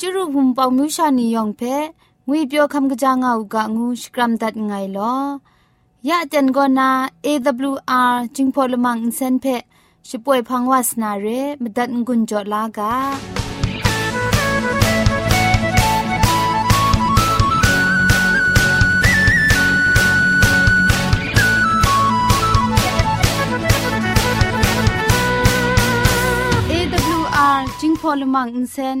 จุรุภุมปองมิวชานียองเพงวยเปียวคำกะจางอูกะงูสกรัมดัดไงลอยะจันกอนา AWR จิงพอลมังอินเซนเพช่วยพังวาสนาเรมดัดงุนจอลากา AWR จิงพอลมังอินเซน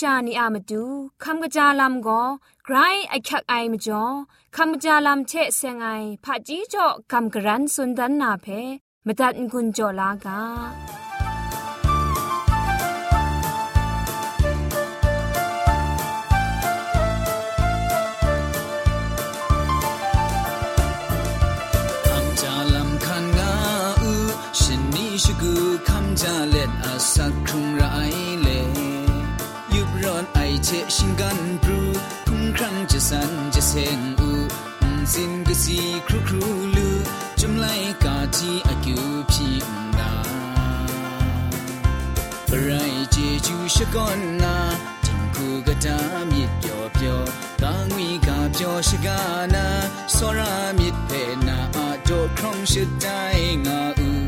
ชานีอามาดูคำกระจาลำก็ไกรไอคักไอมาจ่อคำกระจาลำเชะเซงไอผาจีจ่อคำกระรันสุนดันนาเพมตัดกุญจ่อลากาคำจาลำคันงาอูฉันนี้ชกูคำจาเล็ดอาสักครุงไร เชชิงกันปรูคุ้มครั้งจะสันจะเซงอูสินกสีครูครูลูจุมไลกาทีอากิวพี่ดาไรเจจูชะกอนนาจิงคูกะตามิดเปียวเปียวกางวีกาเปียวชะกานาสรามิดเพนาอาโดครองชะไดงาอู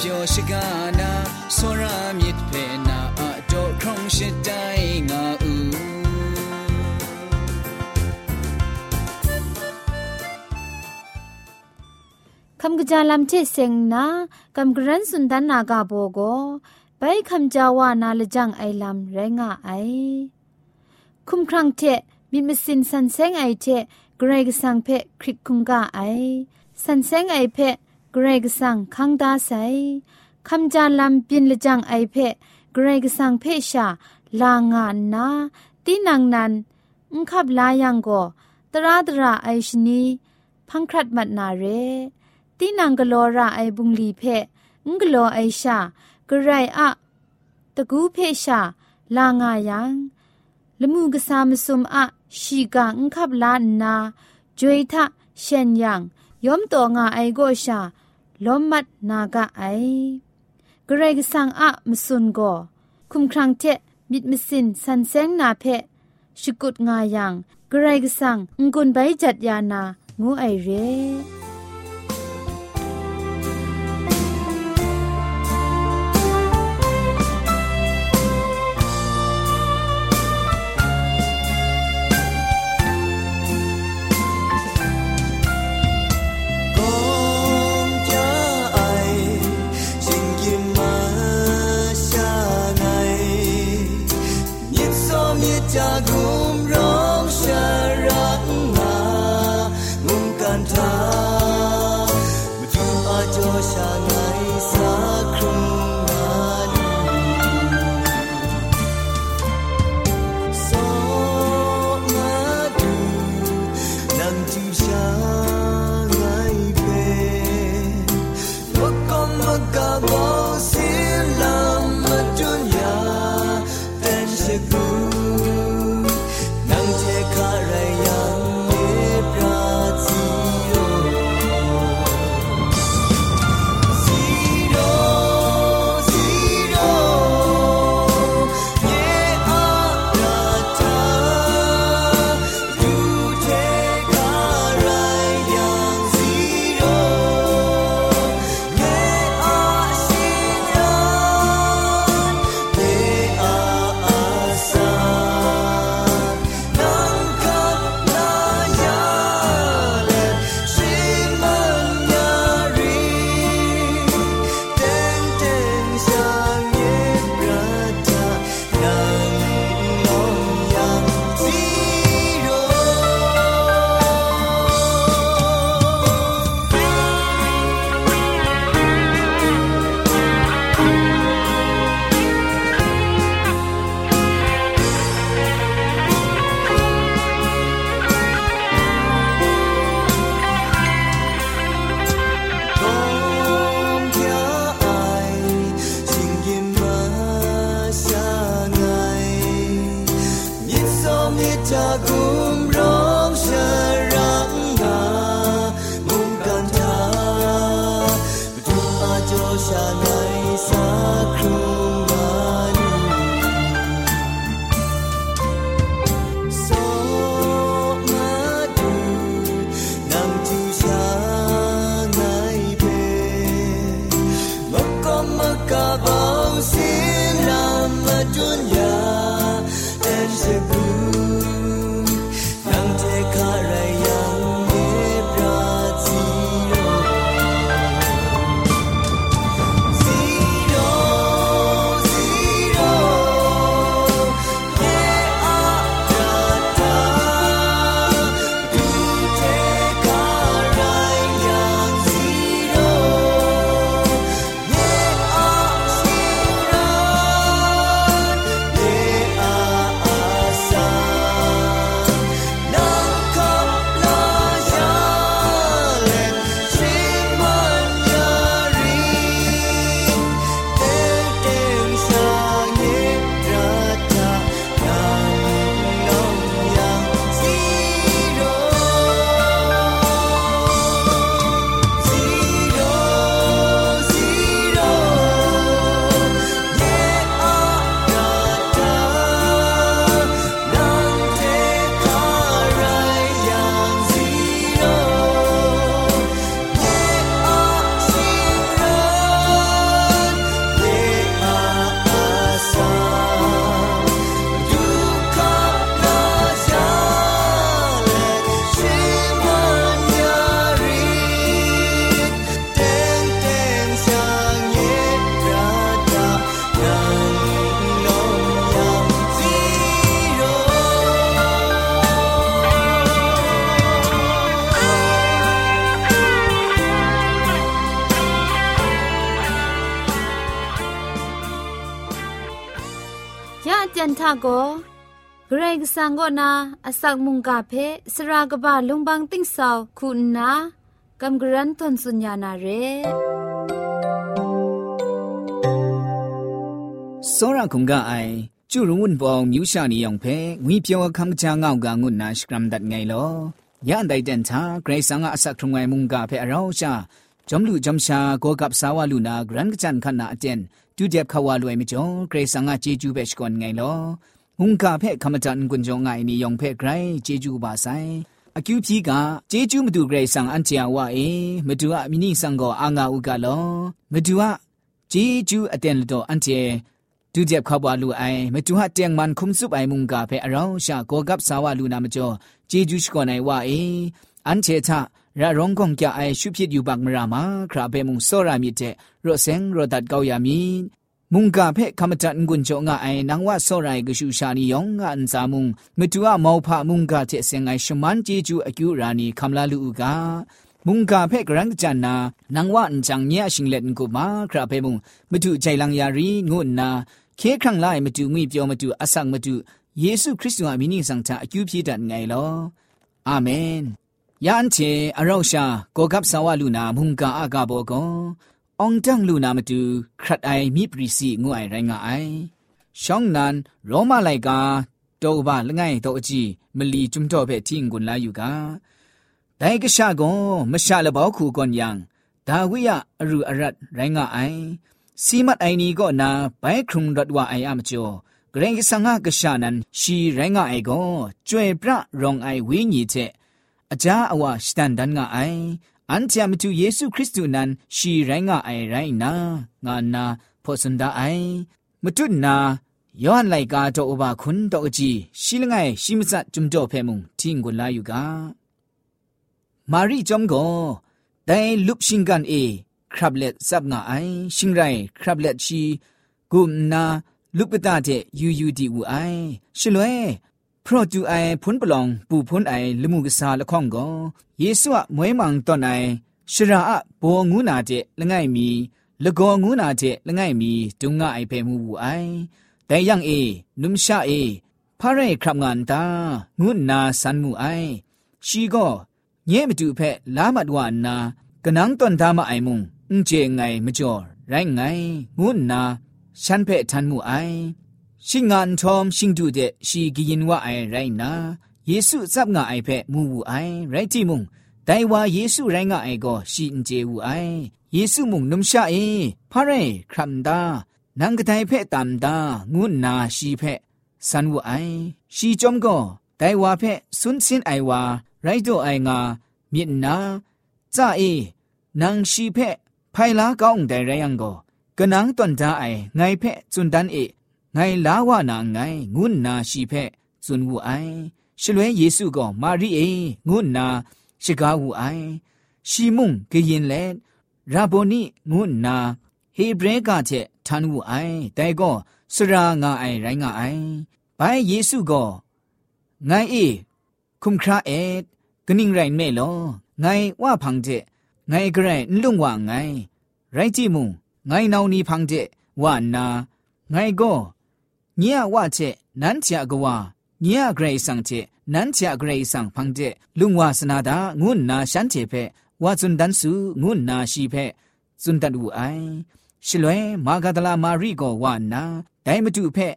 วีกาเปียวชะกานาสรามิดเพนาอะโดครองชะไดงาอูคำกะจาลำเชเซงนากำกรันสุนดันนากาโบโกไปคำจาวานาลจังไอลำไรงะไอ คุมครังเทมิดมสินสันเซงไอเทเกรกสังเพคริกคุงกาไอ สันเซงไอเพ เกรกสังคังดาไซคำจาลำปินละจังไอเพเกรกสังเพชาลางานนาตีนังนันอุงคับลายังโกตราตราไอชนีพังครัดมัดนาเรตีนังกลอระไอบุงลีเพงกลอไอชากระไรอะตะกูเพชาลางายังละมูกษามสุมอะชีกางคับลานนาจวยทะเชนยังยอมตัวงาไอโกชา ล้มมัดนากะไอกระไรกสังอะมสุนโกคุมครังเทมิดมสินสันแสงนาเพชกุดงายังกระไรกสังงกุนใบจัดยานางูไอเร่ जाग จันทาโกเกรงสังกนาอสักมุงกาเพสรากบะลุงบังติ้งสาวคุณนากำกรันทนสุญญานาเรစောရခုံကအိုင်ကျူရုံဝန်ပေါမြူရှာနေအောင်ဖဲငွေပြောခမ်ချာငောက်ကငုနာစကရမ်ဒတ်ငိုင်လောရန်တိုင်တန်ချာဂရိတ်ဆန်ကအဆက်ထုံငိုင်မုန်ကဖဲအရောရှာဂျ ோம் လူဂျ ோம் ရှာကိုကပ်ဆာဝလူနာဂရန်ကချန်ခနာအတန် တူတက်ခဝလွယ်မကျော်ဂရိတ်ဆန်ကဂျေဂျူးပဲရှကွန်ငိုင်လောငုံကဖဲခမတန်ကွန်ဂျောငိုင်နီယောင်ဖဲဂရိုင်ဂျေဂျူးပါဆိုင်အကျူပြီကဂျေဂျူးမတူဂရိတ်ဆန်အန်ချာဝအေမတူအမီနီဆန်ကိုအာငါဥကလောမတူအဂျေဂျူးအတန်လတော့အန်ချေဒုတိယခဘလူအိုင်မတူဟတ်တຽງမန်ခုံစုပိုင်မုန်ကဖဲအရောင်းရှာကိုကပ်ဆာဝလူနာမကျော်ဂျေဂျူးရှကောနိုင်ဝအေအန်ချေချ ရာရုံကုံကြအိုင်ရှုဖြစ်ယူပါကမရာမာခရာဘေမုံစောရာမြစ်တဲ့ရော့ဆင်ရော့ဒတ်ကောက်ရမီမုန်ကဖဲခမတန်ကွန်ချောငါအိုင်နန်ဝါစောရိုင်ကရှူရှာနီယောင်ငါအန်စာမုန်မတူအမောဖာမုန်ကတဲ့ဆင်ငိုင်ရှမန်ဂျီဂျူအကျူရာနီခမလာလူဥကမုန်ကဖဲကရန်ကြန်နာနန်ဝါအန်ချန်ညအရှင်လက်ကိုမာခရာဘေမုံမတူချိုင်လန်ယာရီငုတ်နာခေခန့်လိုက်မတူငွေပြောမတူအဆောက်မတူယေရှုခရစ်တုဟာမိနင်းဆောင်တာအကျူပြေတတ်ငိုင်လောအာမင် ယန်ချေအရောက်ရှာကိုကပ်ဆာဝလူနာမုန်ကာအကဘောကွန်အောင်တန့်လူနာမတူခရတ်အိုင်မိပရိစီငွအိုင်ရိုင်းငါအိုင်ရှောင်းနန်ရောမလိုက်ကာတောဘလငိုင်တော့အကြည့်မလီကျွမ်တော့ပဲတင်းကွန်လာယူကဒိုင်ကရှာကွန်မရှာလဘောခုကွန်ယန်ဒါဝိယအရူအရတ်ရိုင်းငါအိုင်စီမတ်အိုင်နီကောနာဘိုင်ခုံဒတ်ဝအိုင်အမချောဂရင်ကဆန်ငါကရှာနန်ရှီရိုင်းငါအိုင်ကွန်ကျွေပြရောင်အိုင်ဝင်းညီချက် အကြာအဝစတန်ဒန်ငါအိုင်อันจะมาดูเยซูคริสต์นั้นชีไรงาไอไรงางานาพอสันดาไอมาจุดนาย้อนไลกาโตอบาคุณโตจีชิลงไงชิมซัดจุมโจเพมุงทิ้งกุลาอยู่กามารีจอมโกแต่ลุบชิงกันเอครับเล็ดซับงาไอชิงไรครับเล็ดชีกุมนาลุปตาเจยูยูดีอูไอชิลเวเ พราะจูไอพุนปลองปูพุนไอลมุกษาละข้องก็เยซูอะมวยมังตอนไอชราอะโบงูนาเจละไงมีละกองูนาเจละไงมีจุงงะไอเพมูบูไอแต่ยังเอนุมชาเอพระเรครับงานตางูนาสันมูไอชีก็เย่มดูเพลามัดวานนากนังตอนทามาไอมุงอุเจไงมจ่อไรไงงูนาฉันเพทันมูไอชิงานทอมชิงดูเดชีกิยินว่าไอไรนะเยซูซับงาไอเพมูวูไอ ရှင်ငန်ထုံရှင်တုတဲ့ရှီဂီယင်ဝအိုင်ရိုင်နာယေစုစပ်ငါအိုင်ဖက်မူဝူအိုင်ရိုင်တီမုံဒိုင်ဝါယေစုရိုင်ငါအိုင်ကိုရှီအင်ဂျေဝူအိုင်ယေစုမုံနုံရှာအေဖရဲခရမ်ဒါနန်ကတိုင်ဖက်တမ်ဒါငုနာရှီဖက်ဆန်ဝူအိုင်ရှီကြုံကိုဒိုင်ဝါဖက်ဆွန်းစင်အိုင်ဝါရိုင်တိုအိုင်ငါမြင့်နာဇာအေနန်ရှီဖက်ဖိုင်လာကောင်းတိုင်ရိုင်ယံကိုကနန်းတွန်ဒါအိုင်ငိုင်ဖက်ဇွန်ဒန်အေ อငိုင်လာဝနာငိုင်ငုနာရှိဖက်ဇွန်ဝူအိုင်ရှလွဲယေစုကောမာရိအေငုနာရှိကားဝူအိုင်ရှီမုန်ကရင်လေရာဘောနိငုနာဟေဘရဲကချက်ထန်ဝူအိုင်တဲကောစရာငါအိုင်ရိုင်းငါအိုင်ဘိုင်ယေစုကောငိုင်အေคุมคราเอ็ดกนิ่งไรเมลอไงว่าพังเจไงกระไรลุงว่าไงไรจิมุงไงนาวนีพังเจว่านาไงก็ ညဝချက်နန်းချာကဝညဂရိဆန်ချက်နန်းချာဂရိဆန်ဖန်ချက်လုံဝစနာတာငုနာရှန်ချေဖဲဝါဇွန်ဒန်စုငုနာရှိဖဲဇွန်တတ်ဝအိုင်ရှလွဲမာဂဒလာမာရီကိုဝနာဒိုင်မတုဖဲ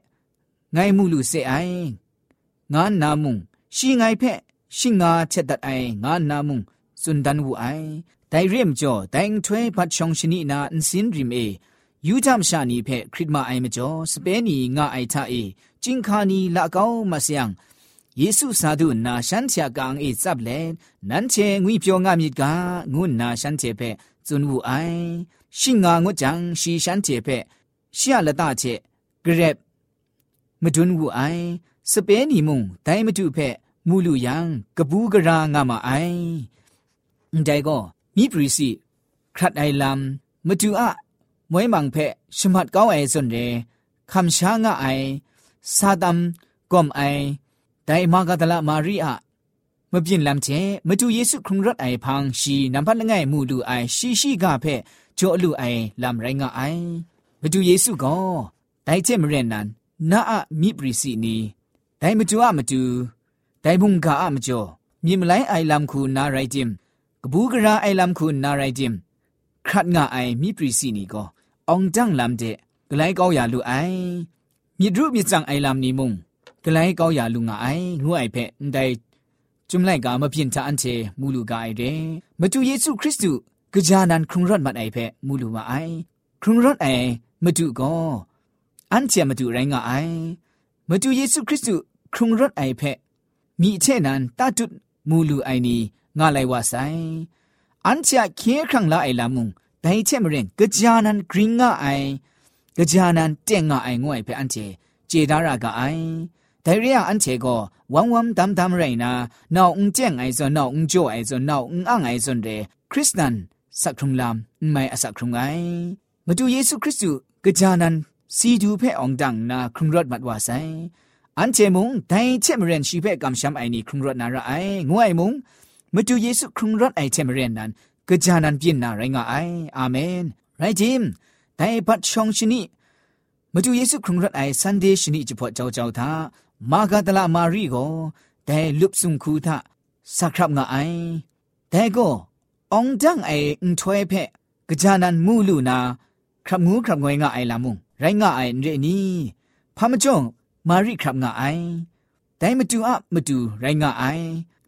ငိုင်မှုလူစေအိုင်ငါနာမုံရှိငိုင်ဖဲရှိငါချက်တတ်အိုင်ငါနာမုံဇွန်ဒန်ဝအိုင်ဒိုင်ရမ်ကျော်ဒိုင်ထွဲဘတ်ချောင်ရှနီနာအန်စင်ရီမေ ယူချမ်ရှာနီဖဲခရစ်မအိုင်မကျော်စပဲနီငါအိုက်ထာအေဂျင်ခါနီလာကောင်းမဆຽງယေရှုစာဒုနာရှန်ချာကန်အေဇပ်လဲနန်ချေငွိပြောငါမြစ်ကငုနာရှန်ချေဖဲဇွန်ဝူအိုင်ရှင်းငါငွတ်ဂျန်ရှီရှန်ချေဖဲရှီယလတချေဂရက်မဒွန်းဝူအိုင်စပဲနီမုံဒိုင်မတုဖဲမူလူယံကပူးကရာငါမအိုင်ဒိုင်ကောမိပရီစီခရတ်အိုင်လမ်မတူအ มุงไดมดุเพมูลูยังกบูกรางามาไอใจก็มีปริสิครัดไอลำมดุอะมวยมังเพชมัดก้าวไอส่วนเรคำช้างไอซาดัมกอมไอแต่มากาตละมารีอะมบินลำเจมาดูเยซูครุงรถไอพังชีนำพัดละไงมูดูไอชีชีกาเพโจลูไอลำไรงไอมาดูเยซูก็แต่เจมเรนนั้นนาอะมีปริสีนีแต่มาดูอะมาดูแต่บุงกาอะมาจ่อมีมไลไอลำคูนาไรจิมกบู กราไอลำคูนาไรจิมครัดงาไอมีปริสีนีก็องจังลำเจกไลก้าอย่าลูไอมีรูปมีจังไอลำนี้มุงกไลก้าอย่าลูงาไองูไอเพนไดจุมไลกามาเพียนทาอันเชมูลูกาไอเดมาจูเยซูคริสต์กจานันครุงรถมัดไอเพมูลูมาไอครุงรถไอมาจูก็อันเชมาจูไรงาไอมาจูเยซูคริสต์ครุงรถไอเพมีเช่นั้นตาจุดมูลูไอนี้งาไลวาไซอันเชเคครั้งละไอลามุง ဒိုင်ချက်မရင်ကြာနန်ဂရင်းငါအိုင်ကြာနန်တဲ့ငါအိုင်ငွေပဲအန်ချေကျေဒါရကအိုင်ဒိုင်ရအန်ချေကိုဝမ်ဝမ်ဒမ်ဒမ်ရိုင်နာနောင်အင်ကျန်အိုင်ဇောနောင်အင်ဂျိုအိုင်ဇောနောင်အင်အန်အိုင်ဇွန်တဲ့ခရစ်စတန် စက်ခုံလမ်မိုင်အစက်ခုံအိုင်မတူယေရှုခရစ်တုကြာနန်စီဒူဖဲအောင်ဒန်းနာခရုံရတ်မတ်ဝါဆိုင်အန်ချေမုံဒိုင်ချေမရန်ရှိဖဲကမ်ရှမ်အိုင်နီခရုံရတ်နာရအိုင်ငွိုင်မုံမတူယေဆုခရုံရတ်အိုင်ချေမရန်နန်ကြာနန်ပြင်းနာရိုင်းငါအိုင်အာမင်ရိုက်ဂျင်ဒိုင်ဘ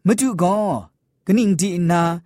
တ်ချော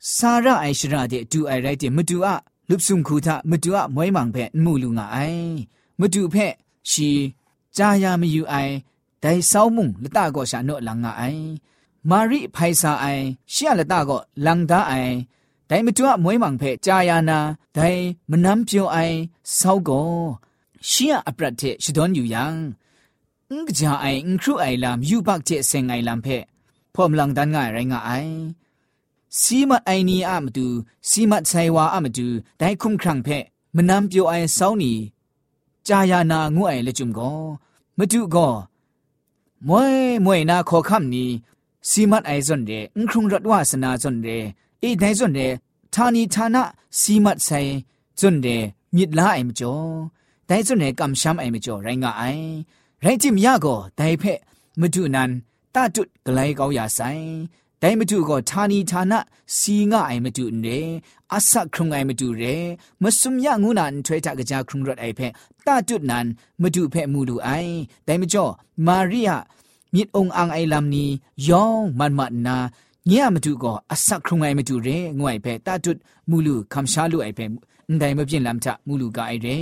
ဟမွေးမန်ဖဲစာတမ်ကောမ်အိုင်လမ်ရိုင်းငါအိုင်မာရီကိုမတူယေဆုခုံခရံဖဲမနမ်ကျိုအိုင်ဆောင်းနီတဲ့ဂျာနာမတူလုတ်တဲ့စာအိုင်ရိုင်းငါအိုင်ဒိုင်စာရအိုင်ရှရာတဲ့ဒူအိုင်ရိုက်တဲ့မတူအလုပစုံခုထမတူအမွဲမန်ဖဲမှုလူငါအိုင်မတူဖဲရှီဂျာယာမယူအိုင်ဒိုင်ဆောင်းမုံလတကောရှာနော့လငါအိုင်မာရိဖိုင်စာအိုင်ရှီယလတကောလန်ဒါအိုင်ဒိုင်မတူအမွဲမန်ဖဲဂျာယာနာဒိုင်မနမ်ပြောအိုင်ဆောက်ကောရှီယအပရတ်တဲ့ရှဒွန်ယူယံင္ကြအိုင်ခရုအိုင်လမ်ယူဘတ်တဲ့ဆင်ငိုင်လမ်ဖဲဖော်မလန်ဒန်ငါရိုင်းငါအိုင် စီမတ်အိုင်နီအမတူစီမတ်ဆိုင်ဝါအမတူဒိုင်ခုံခရံဖဲမနမ်ပြိုအိုင်ဆောင်းနီကြာယာနာငွအိုင်လက်ကျုံကိုမတူကိုမွေမွေနာခေါ်ခမ်နီစီမတ်အိုင်ဇွန်တဲ့အခရုံရတ်ဝါစနာဇွန်တဲ့အေဒိုင်ဇွန်တဲ့ဌာနီဌာနစီမတ်ဆိုင်ဇွန်တဲ့မြစ်လာအိုင်မကျော်ဒိုင်ဇွန်တဲ့ကမ်ရှမ်အိုင်မကျော်ရိုင်းငါအိုင်ရိုင်းจิมရကိုဒိုင်ဖက်မတူနန်တတုတ်ဂလိုင်းကောင်းရဆိုင် ဒိုင်မတူကိုဌာနီဌာနစီငါအိုင်မတူနေအဆခရုံအိုင်မတူရဲမစုံရငုနာန်ထွဲတာကြခရုံရတ်အိုင်ဖက်တတုတ်နန်မတူဖက်မူလူအိုင်ဒိုင်မကျော်မာရိယမြစ်အောင်အန်အိုင်လမ်နီယောင်မန်မတ်နာညမတူကိုအဆခရုံအိုင်မတူရဲငွိုင်ဖက်တတုတ်မူလူခမ်ရှာလူအိုင်ဖက်ဒိုင်မပြင်းလမ်ချမူလူကအိုင်ရဲ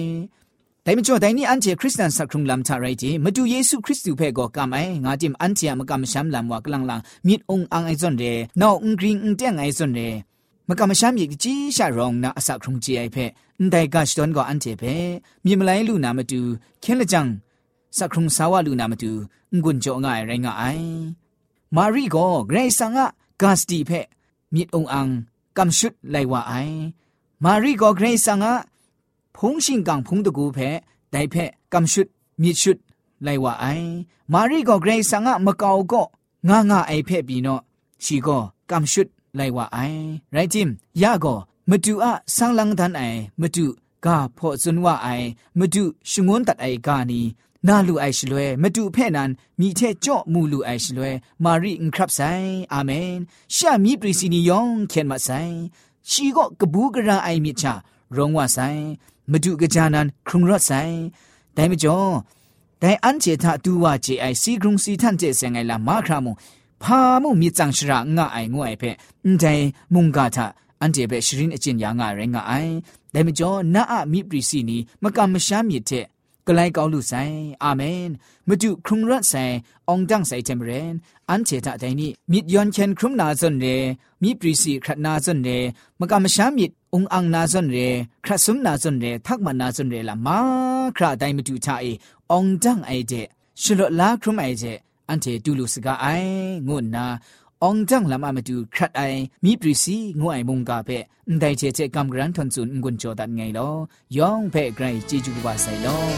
တိုင်မကျော်တိုင်နီအန်ချေခရစ်စတန်စခရုံလမ်ချရိုက်တီမတူယေရှုခရစ်တုဖဲကိုကမိုင်ငါတိမ်အန်ချေမကမရှမ်လမ်ဝကလန်လန်မြစ်အောင်အန်အိုင်ဇွန်ရဲနောက်အင်ဂရင်းအန်တဲ့ငိုင်ဇွန်ရဲမကမရှမ်ယေကြီးရှာရောင်နာအစခရုံကြီးအိုင်ဖဲအန်တိုင်ကရှ်တွန်ကိုအန်ချေဖဲမြေမလိုင်းလူနာမတူခဲလကြံစခရုံဆာဝလူနာမတူငွန်းကြောငါရိုင်းငါအိုင်မာရီကိုဂရေဆာငါဂတ်စတီဖဲမြစ်အောင်အန်ကမ်ရှုတ်လိုက်ဝအိုင်မာရီကိုဂရေဆာ ငါဖုံးရှင်ကန်ဖုံးတကူဖဲဒိုင်ဖက်ကမ်ရှုတ်မြစ်ရှုတ်လိုက်ဝအိုင်မာရီကိုဂရိဆာငါမကောက်ကောငါငါအိုင်ဖက်ပြီးတော့ချီကိုကမ်ရှုတ်လိုက်ဝအိုင်ရိုက်ဂျင်ယာကိုမတူအဆန်းလန်းတန်အိုင်မတူကဖော့စွန်ဝအိုင်မတူရှငွန်းတတ်အိုင်ကာနီနာလူအိုင်ရှလွဲမတူဖဲ့နန်မိထဲကြော့မူလူအိုင်ရှလွဲမာရီအင်ခရပ်ဆိုင်အာမင်ရှာမီပရီစီနီယောင်ခင်မဆိုင်ရှီကိုကဘူးကရာအိုင်မြချရောင်းဝဆိုင် မဒုကကြနန်ခရုံရဆိုင်ဒိုင်မကျော်ဒိုင်အန်ချေတာတူဝါဂျေအိုင်စီဂရုံစီထန်ကျဲဆန်ငိုင်လာမာခရာမုံဖာမှုမြချန်ရှရာငါအိုင်ငွအိုင်ဖဲအန်တိုင်မုန်ဂါတာအန်တေဘဲရှရင်အချင်းယာငါရဲငါအိုင်ဒိုင်မကျော်နာအမိပရီစီနီမကမရှားမြစ်တဲ့ကလိုက်ကောင်းလူဆိုင်အာမင်မတုခရုံရတ်ဆိုင်အောင်ဒန်းဆိုင်တမ်ရန်အန်ချေတာတိုင်နီမြစ်ယွန်ချန်ခရုံနာဇွန်ရေမိပရီစီခရနာဇွန်ရေမကမရှားမြစ် องอังนาซอนเรคราซุมนาซอนเรทักมันนาซอนเรละมาคราไดมตุชาเอองจังไอเจชลลาครุมไอเจอันเทตูลุสกาไองุนนาองจังลำอามาดูครัดไอมีปริสีงวยมุงกาเปได้เจเจกำกรันทนซุนงุนโจดันไงลอยองเพ่ไกรจีจูบาไซลอ ง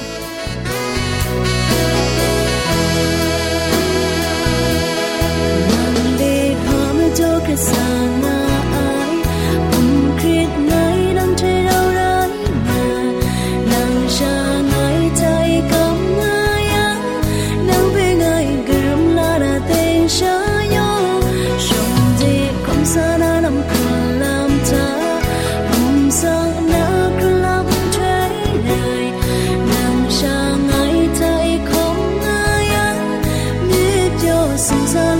season.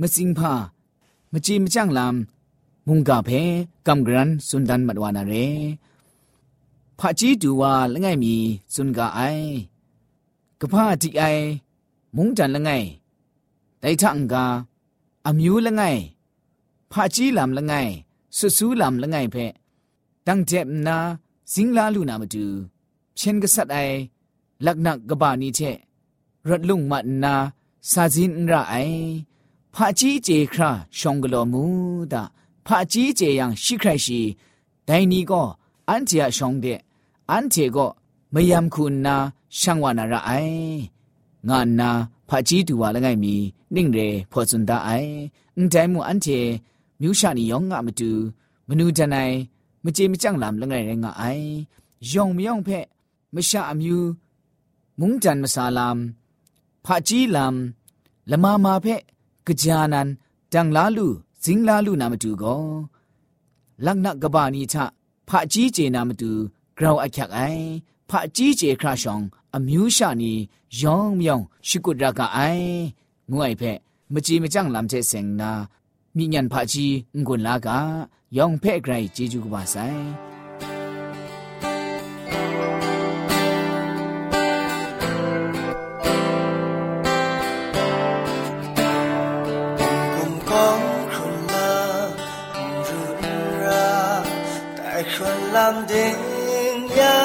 มสิงพามจีมจ้างลำมุงกาเพกำกรันสุนดันมัดวานาเรพระจีดูว่าละไงมีสุนกาไอกะพาจีไอ มุงจันละไงไดทังกาอมิวละไงพระจีลำละไงสุสูลำละไงเพตั้งเจ็บนาสิงลาลูนามาดูเช่นกษัตริย์ไอลักนักกบานีเชรถลุงมัดนาซาจินระไอ ခရာရှောင်းကလောမူတာဖာကြီးเจယံရှိခရရှိဒိုင်နီကိုအန်တီယာရှောင်းတဲ့အန်တီကိုမယမ်ခုနာရှန်ဝနာရအိုင်ငါနာဖာကြီးတူဝါလငယ်မီနင့်ရဲဖော်စွန်တာအိုင်အန်တိုင်မူအန်တီမြူရှာနီယောငါမတူမနူတနိုင်မကြေမကြန့်လမ်လငယ်ရဲငါအိုင်ယောင်မြောင်ဖက်မရှာအမြူမုန်တန်မဆာလမ်ဖာကြီးလမ်လမမာဖက် ကြာနန်တန်လာလူဇင်းလာလူနာမတူကောလက်နကဘာနီချဖာကြီးကျေနာမတူဂရောင်အခက်အိုင်ဖာကြီးကျေခရရှောင်းအမျိုးရှာနီယောင်မြောင်ရှိကုဒရကအိုင်ငွိုင်ဖက်မကြည်မကြန့်လမ်တဲ့စင်နာမိညာဖာကြီးငွန်လာကယောင်ဖက်ဂရိုင်ဂျေဂျူကပါဆိုင် dalam dingnya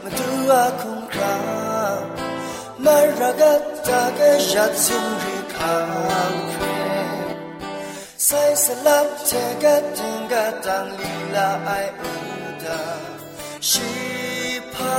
Mendua kungkra Maragata gejat suri kangkre Sai selap tega tengga tang lila ai uda Shipa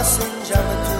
passenger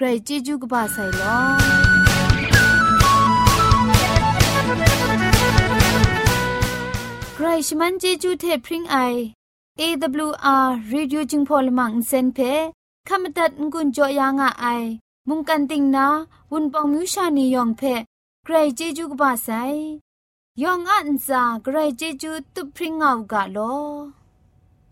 ใครจีจูกบาไซลอใครชมันเจจูเทพริงไอ AWR Radio จึงพอลมังเซนเพขามตัดงุนจอยางอ้ายมุงกันติงนาวุนปองมิวชานียองเพใครเจจูกบาไซยองอันซาใครเจจูตุพริงเอากาโล